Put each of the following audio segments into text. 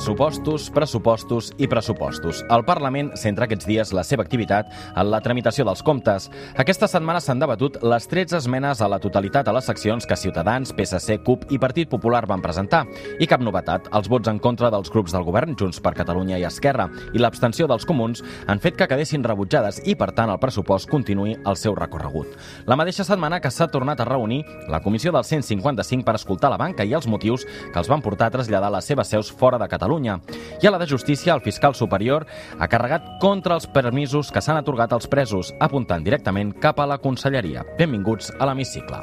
Pressupostos, pressupostos i pressupostos. El Parlament centra aquests dies la seva activitat en la tramitació dels comptes. Aquesta setmana s'han debatut les 13 esmenes a la totalitat a les seccions que Ciutadans, PSC, CUP i Partit Popular van presentar. I cap novetat, els vots en contra dels grups del govern, Junts per Catalunya i Esquerra, i l'abstenció dels comuns han fet que quedessin rebutjades i, per tant, el pressupost continuï el seu recorregut. La mateixa setmana que s'ha tornat a reunir la Comissió del 155 per escoltar la banca i els motius que els van portar a traslladar les seves seus fora de Catalunya Catalunya. I a la de Justícia, el fiscal superior ha carregat contra els permisos que s'han atorgat als presos, apuntant directament cap a la conselleria. Benvinguts a l'Hemicicle.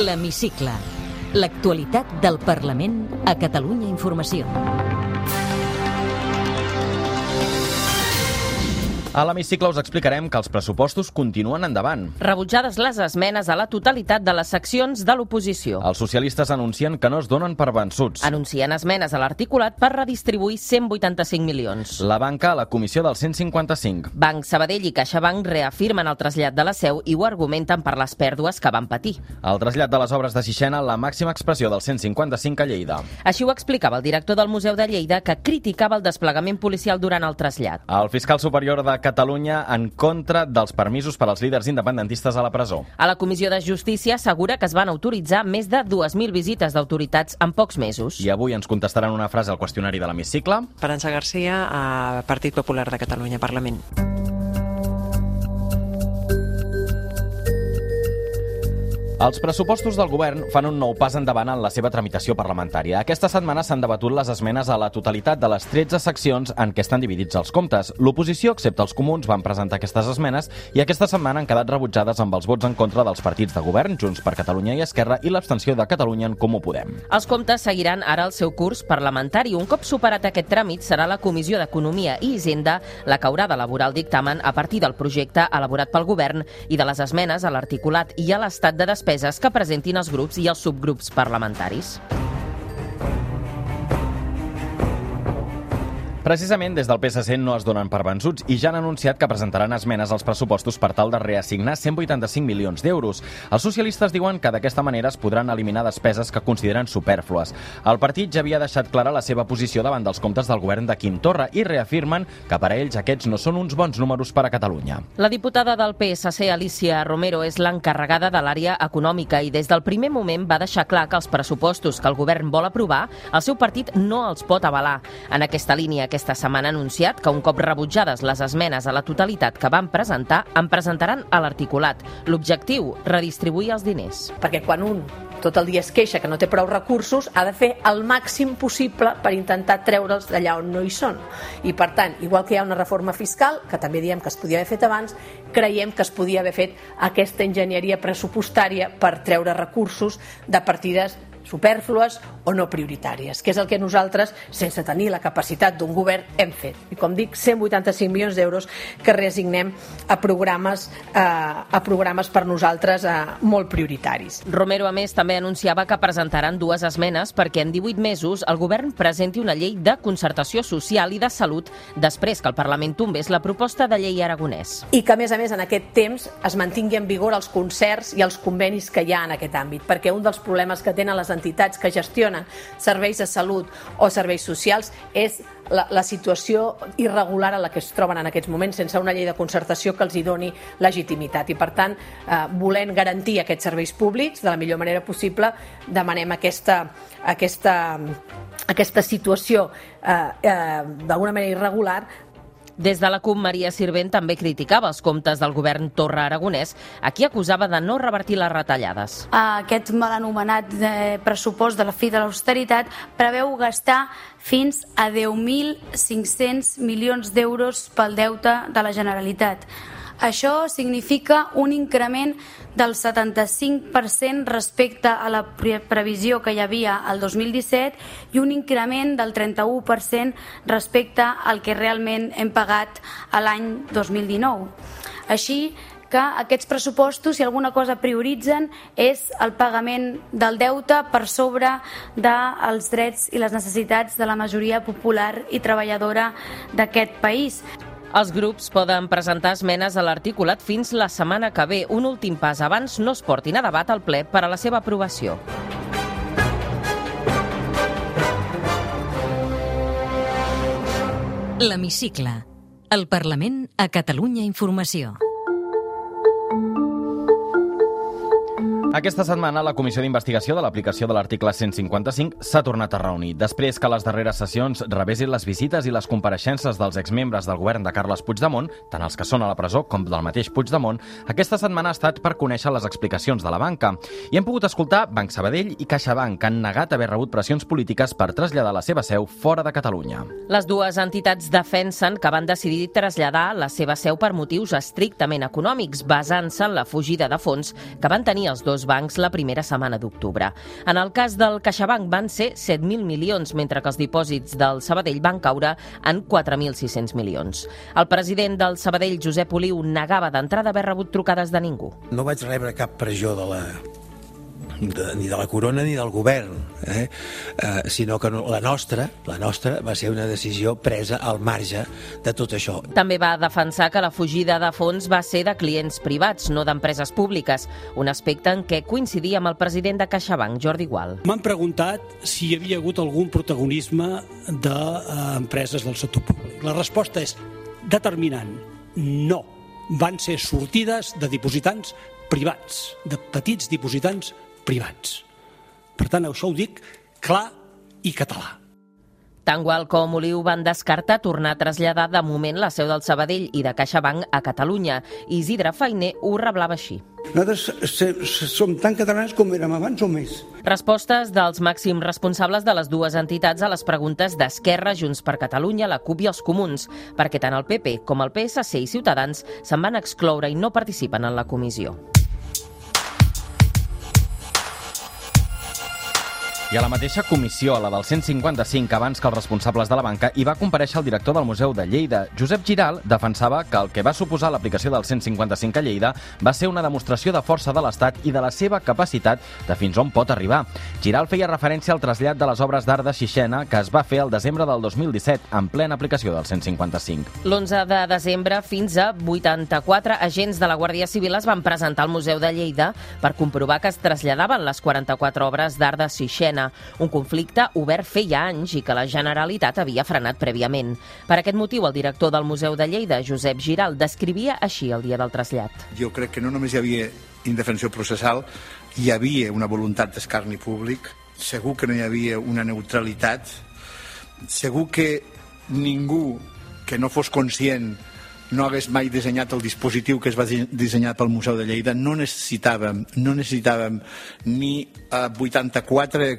L'Hemicicle. L'actualitat del Parlament a Catalunya Informació. A l'hemicicle us explicarem que els pressupostos continuen endavant. Rebutjades les esmenes a la totalitat de les seccions de l'oposició. Els socialistes anuncien que no es donen per vençuts. Anuncien esmenes a l'articulat per redistribuir 185 milions. La banca a la comissió del 155. Banc Sabadell i CaixaBank reafirmen el trasllat de la seu i ho argumenten per les pèrdues que van patir. El trasllat de les obres de Sixena, la màxima expressió del 155 a Lleida. Així ho explicava el director del Museu de Lleida, que criticava el desplegament policial durant el trasllat. El fiscal superior de Catalunya en contra dels permisos per als líders independentistes a la presó. A la Comissió de Justícia assegura que es van autoritzar més de 2.000 visites d'autoritats en pocs mesos. I avui ens contestaran una frase al qüestionari de l'hemicicle. Esperança Garcia, a Partit Popular de Catalunya, Parlament. Els pressupostos del govern fan un nou pas endavant en la seva tramitació parlamentària. Aquesta setmana s'han debatut les esmenes a la totalitat de les 13 seccions en què estan dividits els comptes. L'oposició, excepte els comuns, van presentar aquestes esmenes i aquesta setmana han quedat rebutjades amb els vots en contra dels partits de govern, Junts per Catalunya i Esquerra, i l'abstenció de Catalunya en Comú Podem. Els comptes seguiran ara el seu curs parlamentari. Un cop superat aquest tràmit, serà la Comissió d'Economia i Hisenda la que haurà d'elaborar el dictamen a partir del projecte elaborat pel govern i de les esmenes a l'articulat i a l'estat de despesa despeses que presentin els grups i els subgrups parlamentaris. Precisament des del PSC no es donen per vençuts i ja han anunciat que presentaran esmenes als pressupostos per tal de reassignar 185 milions d'euros. Els socialistes diuen que d'aquesta manera es podran eliminar despeses que consideren superflues. El partit ja havia deixat clara la seva posició davant dels comptes del govern de Quim Torra i reafirmen que per a ells aquests no són uns bons números per a Catalunya. La diputada del PSC, Alicia Romero, és l'encarregada de l'àrea econòmica i des del primer moment va deixar clar que els pressupostos que el govern vol aprovar, el seu partit no els pot avalar. En aquesta línia, aquesta setmana ha anunciat que un cop rebutjades les esmenes a la totalitat que van presentar, en presentaran a l'articulat. L'objectiu, redistribuir els diners. Perquè quan un tot el dia es queixa que no té prou recursos, ha de fer el màxim possible per intentar treure'ls d'allà on no hi són. I per tant, igual que hi ha una reforma fiscal, que també diem que es podia haver fet abans, creiem que es podia haver fet aquesta enginyeria pressupostària per treure recursos de partides superflues o no prioritàries, que és el que nosaltres, sense tenir la capacitat d'un govern, hem fet. I com dic, 185 milions d'euros que reassignem a programes, eh, a programes per nosaltres eh, molt prioritaris. Romero, a més, també anunciava que presentaran dues esmenes perquè en 18 mesos el govern presenti una llei de concertació social i de salut després que el Parlament tombés la proposta de llei aragonès. I que, a més a més, en aquest temps es mantingui en vigor els concerts i els convenis que hi ha en aquest àmbit, perquè un dels problemes que tenen les entitats que gestionen serveis de salut o serveis socials és la, la situació irregular en la que es troben en aquests moments sense una llei de concertació que els hi doni legitimitat. I, per tant, eh, volent garantir aquests serveis públics de la millor manera possible, demanem aquesta, aquesta, aquesta situació eh, eh, d'alguna manera irregular des de la CUP, Maria Sirvent també criticava els comptes del govern Torra Aragonès, a qui acusava de no revertir les retallades. Aquest mal anomenat eh, pressupost de la fi de l'austeritat preveu gastar fins a 10.500 milions d'euros pel deute de la Generalitat. Això significa un increment del 75% respecte a la previsió que hi havia al 2017 i un increment del 31% respecte al que realment hem pagat a l'any 2019. Així, que aquests pressupostos, si alguna cosa prioritzen, és el pagament del deute per sobre dels drets i les necessitats de la majoria popular i treballadora d'aquest país. Els grups poden presentar esmenes a l'articulat fins la setmana que ve, un últim pas abans no es portin a debat al ple per a la seva aprovació. L'Hemicicle. El Parlament a Catalunya Informació. Aquesta setmana la Comissió d'Investigació de l'aplicació de l'article 155 s'ha tornat a reunir. Després que les darreres sessions revesin les visites i les compareixences dels exmembres del govern de Carles Puigdemont, tant els que són a la presó com del mateix Puigdemont, aquesta setmana ha estat per conèixer les explicacions de la banca. I hem pogut escoltar Banc Sabadell i CaixaBank, que han negat haver rebut pressions polítiques per traslladar la seva seu fora de Catalunya. Les dues entitats defensen que van decidir traslladar la seva seu per motius estrictament econòmics, basant-se en la fugida de fons que van tenir els dos dos bancs la primera setmana d'octubre. En el cas del CaixaBank van ser 7.000 milions, mentre que els dipòsits del Sabadell van caure en 4.600 milions. El president del Sabadell, Josep Oliu, negava d'entrada haver rebut trucades de ningú. No vaig rebre cap pressió de la, de, ni de la corona ni del govern, eh? Eh, sinó que no, la nostra, la nostra va ser una decisió presa al marge de tot això. També va defensar que la fugida de fons va ser de clients privats, no d'empreses públiques, un aspecte en què coincidia amb el president de CaixaBank, Jordi Gual. M'han preguntat si hi havia hagut algun protagonisme d'empreses del sector públic. La resposta és determinant, no. Van ser sortides de dipositants privats, de petits dipositants privats. Per tant, això ho dic clar i català. Tant Gual com Oliu van descartar tornar a traslladar de moment la seu del Sabadell i de CaixaBank a Catalunya. Isidre Feiner ho reblava així. Nosaltres som tan catalans com érem abans o més. Respostes dels màxims responsables de les dues entitats a les preguntes d'Esquerra, Junts per Catalunya, la CUP i els Comuns, perquè tant el PP com el PSC i Ciutadans se'n van excloure i no participen en la comissió. I a la mateixa comissió, a la del 155, abans que els responsables de la banca, hi va compareixer el director del Museu de Lleida. Josep Giral defensava que el que va suposar l'aplicació del 155 a Lleida va ser una demostració de força de l'Estat i de la seva capacitat de fins on pot arribar. Giral feia referència al trasllat de les obres d'art de Xixena que es va fer al desembre del 2017, en plena aplicació del 155. L'11 de desembre, fins a 84 agents de la Guàrdia Civil es van presentar al Museu de Lleida per comprovar que es traslladaven les 44 obres d'art de Xixena Ucraïna, un conflicte obert feia anys i que la Generalitat havia frenat prèviament. Per aquest motiu, el director del Museu de Lleida, Josep Giral, descrivia així el dia del trasllat. Jo crec que no només hi havia indefensió processal, hi havia una voluntat d'escarni públic, segur que no hi havia una neutralitat, segur que ningú que no fos conscient no hagués mai dissenyat el dispositiu que es va dissenyar pel Museu de Lleida, no necessitàvem, no necessitàvem ni eh, 84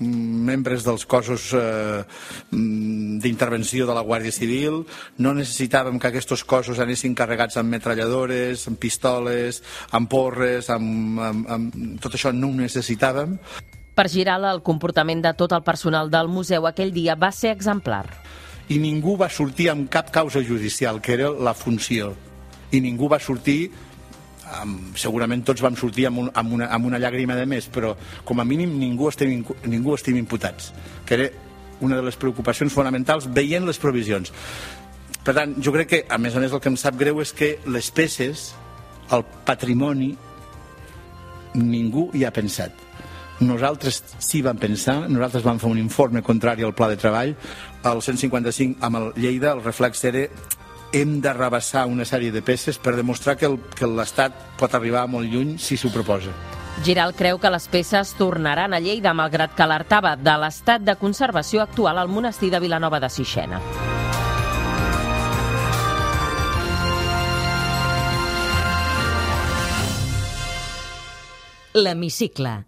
membres dels cossos eh, mm, d'intervenció de la Guàrdia Civil, no necessitàvem que aquests cossos anessin carregats amb metralladores, amb pistoles, amb porres, amb, amb, amb... tot això no ho necessitàvem. Per girar el comportament de tot el personal del museu aquell dia va ser exemplar i ningú va sortir amb cap causa judicial, que era la funció. I ningú va sortir amb, segurament tots vam sortir amb, un, amb, una, amb una llàgrima de més, però com a mínim ningú estem, ningú estem imputats, que era una de les preocupacions fonamentals veient les provisions. Per tant, jo crec que, a més a més, el que em sap greu és que les peces, el patrimoni, ningú hi ha pensat. Nosaltres sí vam pensar, nosaltres vam fer un informe contrari al pla de treball, el 155 amb el Lleida, el reflex era hem de rebassar una sèrie de peces per demostrar que l'Estat pot arribar molt lluny si s'ho proposa. Giral creu que les peces tornaran a Lleida, malgrat que alertava de l'estat de conservació actual al monestir de Vilanova de Sixena. L'Hemicicle.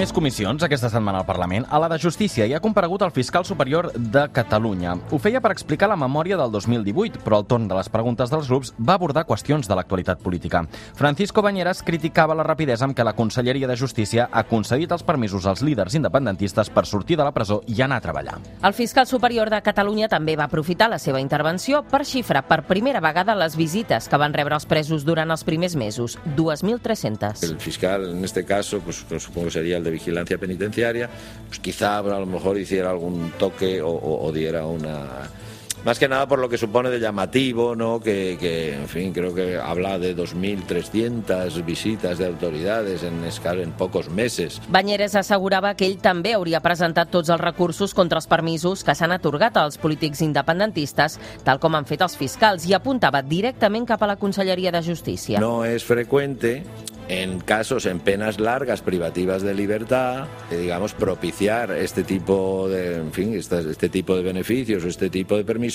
Més comissions aquesta setmana al Parlament. A la de Justícia hi ha comparegut el fiscal superior de Catalunya. Ho feia per explicar la memòria del 2018, però al torn de les preguntes dels grups va abordar qüestions de l'actualitat política. Francisco Banyeras criticava la rapidesa amb què la Conselleria de Justícia ha concedit els permisos als líders independentistes per sortir de la presó i anar a treballar. El fiscal superior de Catalunya també va aprofitar la seva intervenció per xifrar per primera vegada les visites que van rebre els presos durant els primers mesos, 2.300. El fiscal, en este caso, pues supongo que sería el de vigilancia penitenciaria, pues quizá a lo mejor hiciera algún toque o, o diera una más que nada por lo que supone de llamativo, ¿no? que, que en fin, creo que habla de 2.300 visitas de autoridades en, escala, en pocos meses. Banyeres assegurava que ell també hauria presentat tots els recursos contra els permisos que s'han atorgat als polítics independentistes, tal com han fet els fiscals, i apuntava directament cap a la Conselleria de Justícia. No és freqüente en casos, en penas largas privativas de libertad, digamos, propiciar este tipo de, en fin, este, este tipo de beneficios o este tipo de permisos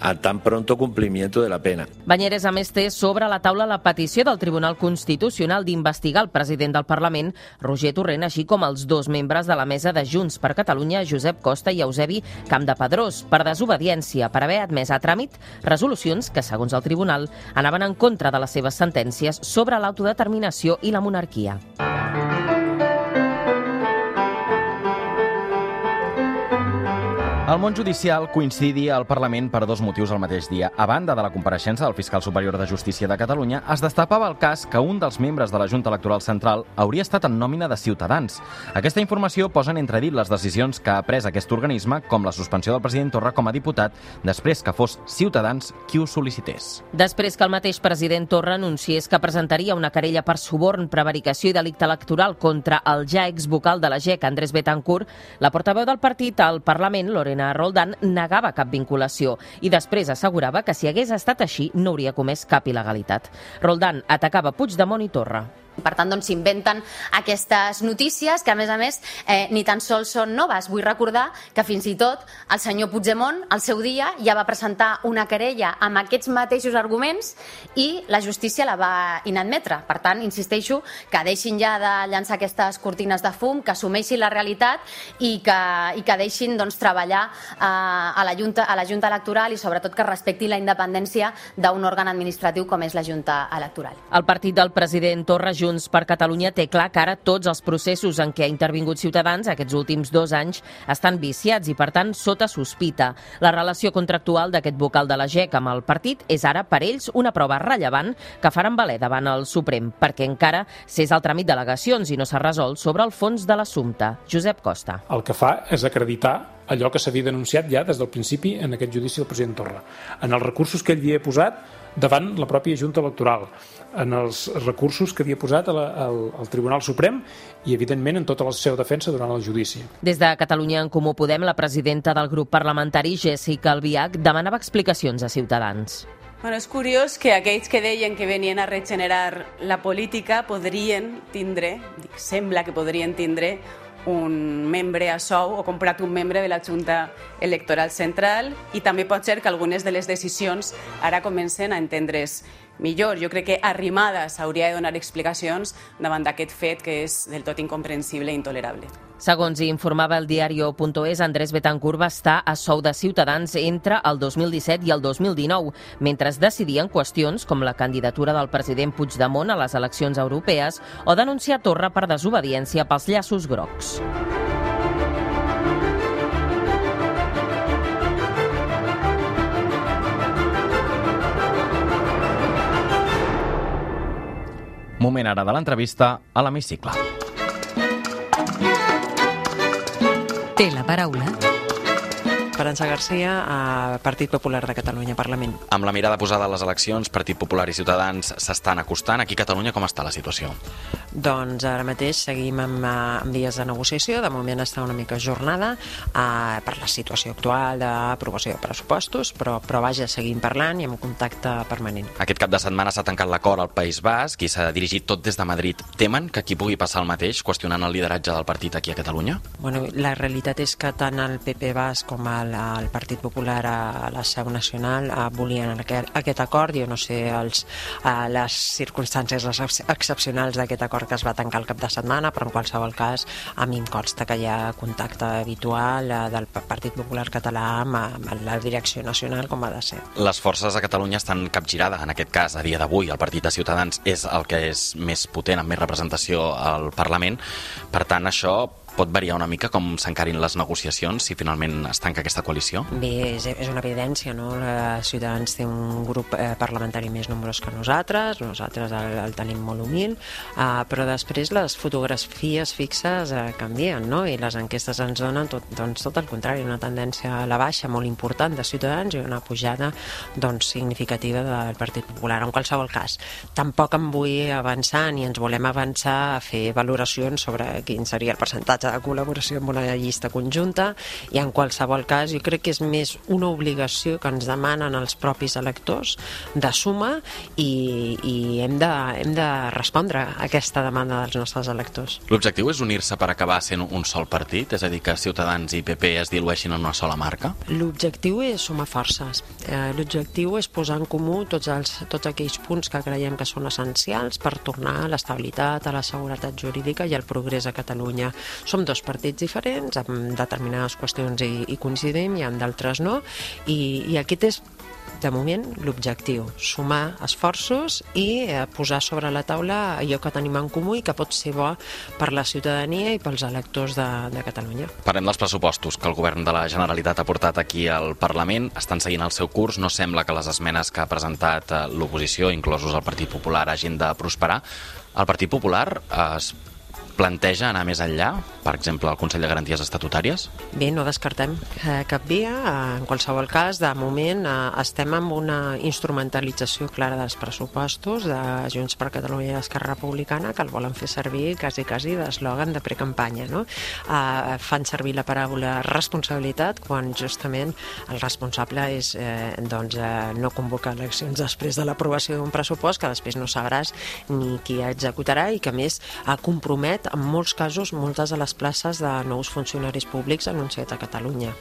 a tan pronto cumplimiento de la pena. Banyeres, a més, té sobre la taula la petició del Tribunal Constitucional d'investigar el president del Parlament, Roger Torrent, així com els dos membres de la mesa de Junts per Catalunya, Josep Costa i Eusebi Campdepadrós, per desobediència, per haver admès a tràmit resolucions que, segons el tribunal, anaven en contra de les seves sentències sobre l'autodeterminació i la monarquia. El món judicial coincidí al Parlament per dos motius al mateix dia. A banda de la compareixença del fiscal superior de Justícia de Catalunya, es destapava el cas que un dels membres de la Junta Electoral Central hauria estat en nòmina de Ciutadans. Aquesta informació posa en entredit les decisions que ha pres aquest organisme, com la suspensió del president Torra com a diputat, després que fos Ciutadans qui ho sol·licités. Després que el mateix president Torra anunciés que presentaria una querella per suborn, prevaricació i delicte electoral contra el ja exvocal de la GEC, Andrés Betancourt, la portaveu del partit al Parlament, Lorena Lorena Roldán negava cap vinculació i després assegurava que si hagués estat així no hauria comès cap il·legalitat. Roldán atacava Puigdemont i Torra. Per tant, doncs s'inventen aquestes notícies que, a més a més, eh, ni tan sols són noves. Vull recordar que fins i tot el senyor Puigdemont, al seu dia, ja va presentar una querella amb aquests mateixos arguments i la justícia la va inadmetre. Per tant, insisteixo que deixin ja de llançar aquestes cortines de fum, que assumeixin la realitat i que, i que deixin doncs, treballar eh, a, la Junta, a la Junta Electoral i sobretot que respecti la independència d'un òrgan administratiu com és la Junta Electoral. El partit del president Torra Junts per Catalunya té clar que ara tots els processos en què ha intervingut Ciutadans aquests últims dos anys estan viciats i, per tant, sota sospita. La relació contractual d'aquest vocal de la GEC amb el partit és ara, per ells, una prova rellevant que faran valer davant el Suprem, perquè encara s'és el tràmit d'al·legacions i no s'ha resolt sobre el fons de l'assumpte. Josep Costa. El que fa és acreditar allò que s'havia denunciat ja des del principi en aquest judici del president Torra. En els recursos que ell havia posat davant la pròpia Junta Electoral, en els recursos que havia posat al, al, al Tribunal Suprem i, evidentment, en tota la seva defensa durant el judici. Des de Catalunya en Comú Podem, la presidenta del grup parlamentari, Jessica Albiach, demanava explicacions a Ciutadans. Bueno, és curiós que aquells que deien que venien a regenerar la política podrien tindre, dic, sembla que podrien tindre un membre a sou o comprat un membre de la Junta Electoral Central i també pot ser que algunes de les decisions ara comencen a entendre's millor. Jo crec que Arrimadas hauria de donar explicacions davant d'aquest fet que és del tot incomprensible i intolerable. Segons informava el diario.es, Andrés Betancourt va estar a sou de Ciutadans entre el 2017 i el 2019, mentre es decidien qüestions com la candidatura del president Puigdemont a les eleccions europees o denunciar Torra per desobediència pels llaços grocs. Moment ara de l'entrevista a l'hemicicle. Té la paraula Esperança Garcia, a Partit Popular de Catalunya, Parlament. Amb la mirada posada a les eleccions, Partit Popular i Ciutadans s'estan acostant. Aquí a Catalunya com està la situació? Doncs ara mateix seguim amb, amb dies de negociació. De moment està una mica jornada eh, per la situació actual d'aprovació de pressupostos, però, però vaja, seguim parlant i amb contacte permanent. Aquest cap de setmana s'ha tancat l'acord al País Basc i s'ha dirigit tot des de Madrid. Temen que aquí pugui passar el mateix, qüestionant el lideratge del partit aquí a Catalunya? Bueno, la realitat és que tant el PP Basc com el el, el Partit Popular a la seu nacional eh, volien aquest, aquest acord, jo no sé els, eh, les circumstàncies les excepcionals d'aquest acord perquè es va tancar el cap de setmana, però en qualsevol cas a mi em consta que hi ha contacte habitual eh, del Partit Popular Català amb, amb la direcció nacional com ha de ser. Les forces a Catalunya estan capgirades, en aquest cas, a dia d'avui. El Partit de Ciutadans és el que és més potent, amb més representació al Parlament. Per tant, això pot variar una mica com s'encarin les negociacions si finalment es tanca aquesta coalició? Bé, és, és una evidència, no? La Ciutadans té un grup eh, parlamentari més nombrós que nosaltres, nosaltres el, el tenim molt humil, eh, però després les fotografies fixes eh, canvien, no? I les enquestes ens donen tot, doncs, tot el contrari, una tendència a la baixa molt important de Ciutadans i una pujada doncs, significativa del Partit Popular. En qualsevol cas, tampoc em vull avançar ni ens volem avançar a fer valoracions sobre quin seria el percentatge de col·laboració amb una llista conjunta i en qualsevol cas jo crec que és més una obligació que ens demanen els propis electors de suma i, i hem, de, hem de respondre a aquesta demanda dels nostres electors. L'objectiu és unir-se per acabar sent un sol partit? És a dir, que Ciutadans i PP es dilueixin en una sola marca? L'objectiu és sumar forces. Eh, L'objectiu és posar en comú tots, els, tots aquells punts que creiem que són essencials per tornar a l'estabilitat, a la seguretat jurídica i al progrés a Catalunya. Som dos partits diferents, amb determinades qüestions i, i coincidim i amb d'altres no, i, i aquest és de moment l'objectiu, sumar esforços i eh, posar sobre la taula allò que tenim en comú i que pot ser bo per la ciutadania i pels electors de, de Catalunya. Parlem dels pressupostos que el govern de la Generalitat ha portat aquí al Parlament. Estan seguint el seu curs. No sembla que les esmenes que ha presentat eh, l'oposició, inclosos el Partit Popular, hagin de prosperar. El Partit Popular es planteja anar més enllà, per exemple, el Consell de Garanties Estatutàries? Bé, no descartem eh, cap via. Eh, en qualsevol cas, de moment eh, estem amb una instrumentalització clara dels pressupostos de Junts per Catalunya i Esquerra Republicana que el volen fer servir quasi, quasi d'eslògan de precampanya. No? Eh, fan servir la paraula responsabilitat quan justament el responsable és eh, doncs, eh, no convocar eleccions després de l'aprovació d'un pressupost que després no sabràs ni qui executarà i que més eh, compromet en molts casos, moltes de les places de nous funcionaris públics anunciat a Catalunya.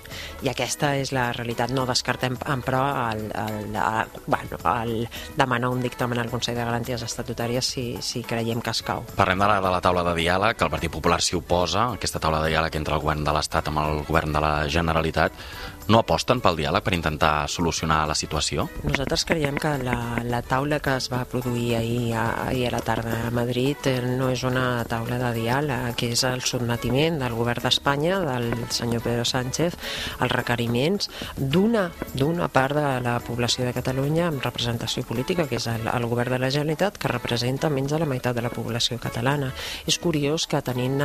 I aquesta és la realitat. No descartem, però, el, el, el, bueno, el demanar un dictamen al Consell de Garanties Estatutàries si, si creiem que es cau. Parlem de la, de la taula de diàleg, que el Partit Popular s'hi oposa, aquesta taula de diàleg entre el govern de l'Estat amb el govern de la Generalitat. No aposten pel diàleg per intentar solucionar la situació? Nosaltres creiem que la, la taula que es va produir ahir, ahir a la tarda a Madrid eh, no és una taula de diàleg, que és el sotmetiment del govern d'Espanya, del senyor Pedro Sánchez, als requeriments d'una d'una part de la població de Catalunya amb representació política, que és el, el govern de la Generalitat, que representa menys de la meitat de la població catalana. És curiós que tenint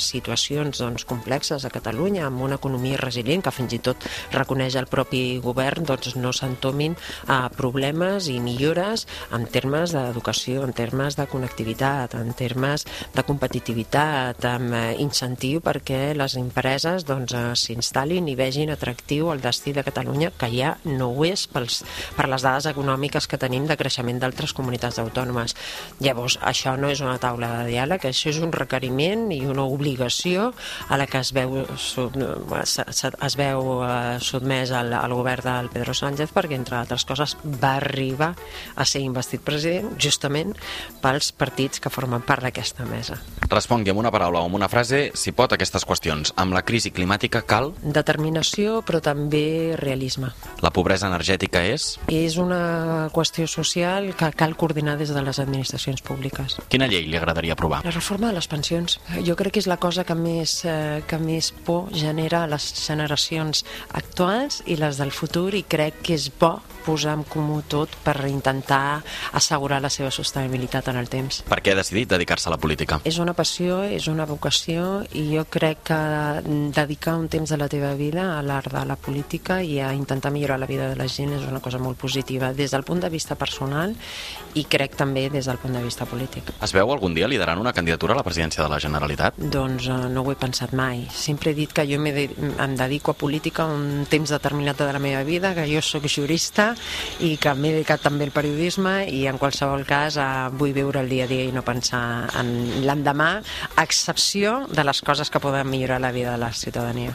situacions doncs, complexes a Catalunya, amb una economia resilient, que fins i tot reconeix el propi govern, doncs no s'entomin a problemes i millores en termes d'educació, en termes de connectivitat, en termes de competitivitat, amb eh, incentiu perquè les empreses doncs, eh, s'instal·lin i vegin atractiu el destí de Catalunya, que ja no ho és pels, per les dades econòmiques que tenim de creixement d'altres comunitats autònomes. Llavors, això no és una taula de diàleg, això és un requeriment i una obligació a la que es veu, es veu eh, sotmès al, al govern del Pedro Sánchez perquè, entre altres coses, va arribar a ser investit president justament pels partits que formen part d'aquesta mesa. Respongui amb una paraula o amb una frase, si pot, aquestes qüestions. Amb la crisi climàtica cal... Determinació, però també realisme. La pobresa energètica és? És una qüestió social que cal coordinar des de les administracions públiques. Quina llei li agradaria aprovar? La reforma de les pensions. Jo crec que és la cosa que més, eh, que més por genera a les generacions actuals i les del futur i crec que és bo posar en comú tot per intentar assegurar la seva sostenibilitat en el temps. Per què ha decidit dedicar-se a la política? És una passió, és una vocació i jo crec que dedicar un temps de la teva vida a l'art de la política i a intentar millorar la vida de la gent és una cosa molt positiva des del punt de vista personal i crec també des del punt de vista polític. Es veu algun dia liderant una candidatura a la presidència de la Generalitat? Doncs uh, no ho he pensat mai. Sempre he dit que jo em dedico a política un temps determinat de la meva vida, que jo sóc jurista i que m'he dedicat també al periodisme i en qualsevol cas eh, vull viure el dia a dia i no pensar en l'endemà, a excepció de les coses que poden millorar la vida de la ciutadania.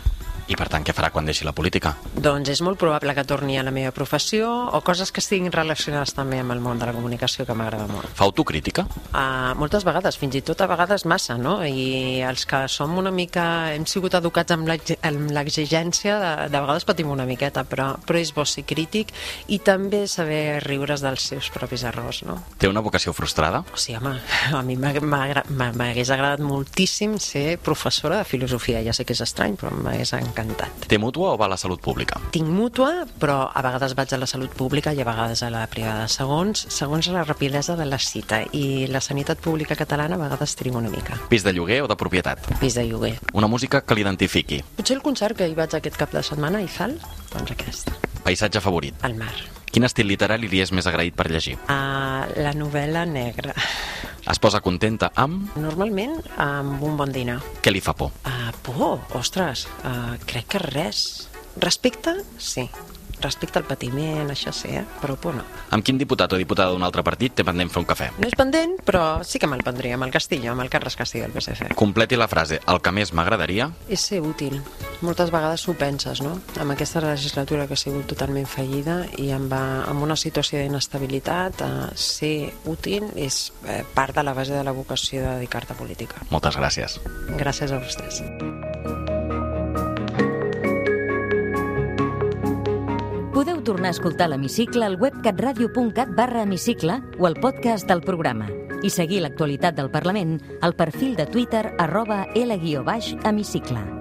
I per tant, què farà quan deixi la política? Doncs és molt probable que torni a la meva professió o coses que estiguin relacionades també amb el món de la comunicació que m'agrada molt. Fa autocrítica? Uh, moltes vegades, fins i tot a vegades massa, no? I els que som una mica... hem sigut educats amb l'ex- amb l'exigència, de, de vegades patim una miqueta, però, però és bo ser crític i també saber riure's dels seus propis errors, no? Té una vocació frustrada? Sí, home, a mi m'ha- m'ha- m'ha- m'hagués agradat moltíssim ser professora de filosofia. Ja sé que és estrany, però m'hagués encantat. Té mútua o va a la salut pública? Tinc mútua, però a vegades vaig a la salut pública i a vegades a la privada, segons, segons la rapidesa de la cita. I la sanitat pública catalana a vegades triga una mica. Pis de lloguer o de propietat? Pis de lloguer. Una música que l'identifiqui. Potser el concert que hi vaig aquest cap de setmana, a Izal, doncs aquest, Paisatge favorit? al mar. Quin estil literari li és més agraït per llegir? Uh, la novel·la negra. Es posa contenta amb... Normalment amb un bon dinar. Què li fa por? Uh, por? Ostres, uh, crec que res. Respecte? Sí. Respecte al patiment, això sí, eh? però por no. Amb quin diputat o diputada d'un altre partit té pendent fer un cafè? No és pendent, però sí que me'l prendria, amb el Castillo, amb el Carles Castillo del PSC. Completi la frase. El que més m'agradaria... És ser útil. Moltes vegades ho penses, no? Amb aquesta legislatura que ha sigut totalment fallida i amb, eh, amb una situació d'inestabilitat, eh, ser útil és eh, part de la base de la vocació de dedicar-te a política. Moltes gràcies. Gràcies a vostès. Podeu tornar a escoltar l'Hemicicle al web catradio.cat barra hemicicle o al podcast del programa i seguir l'actualitat del Parlament al perfil de Twitter arroba L-hemicicle.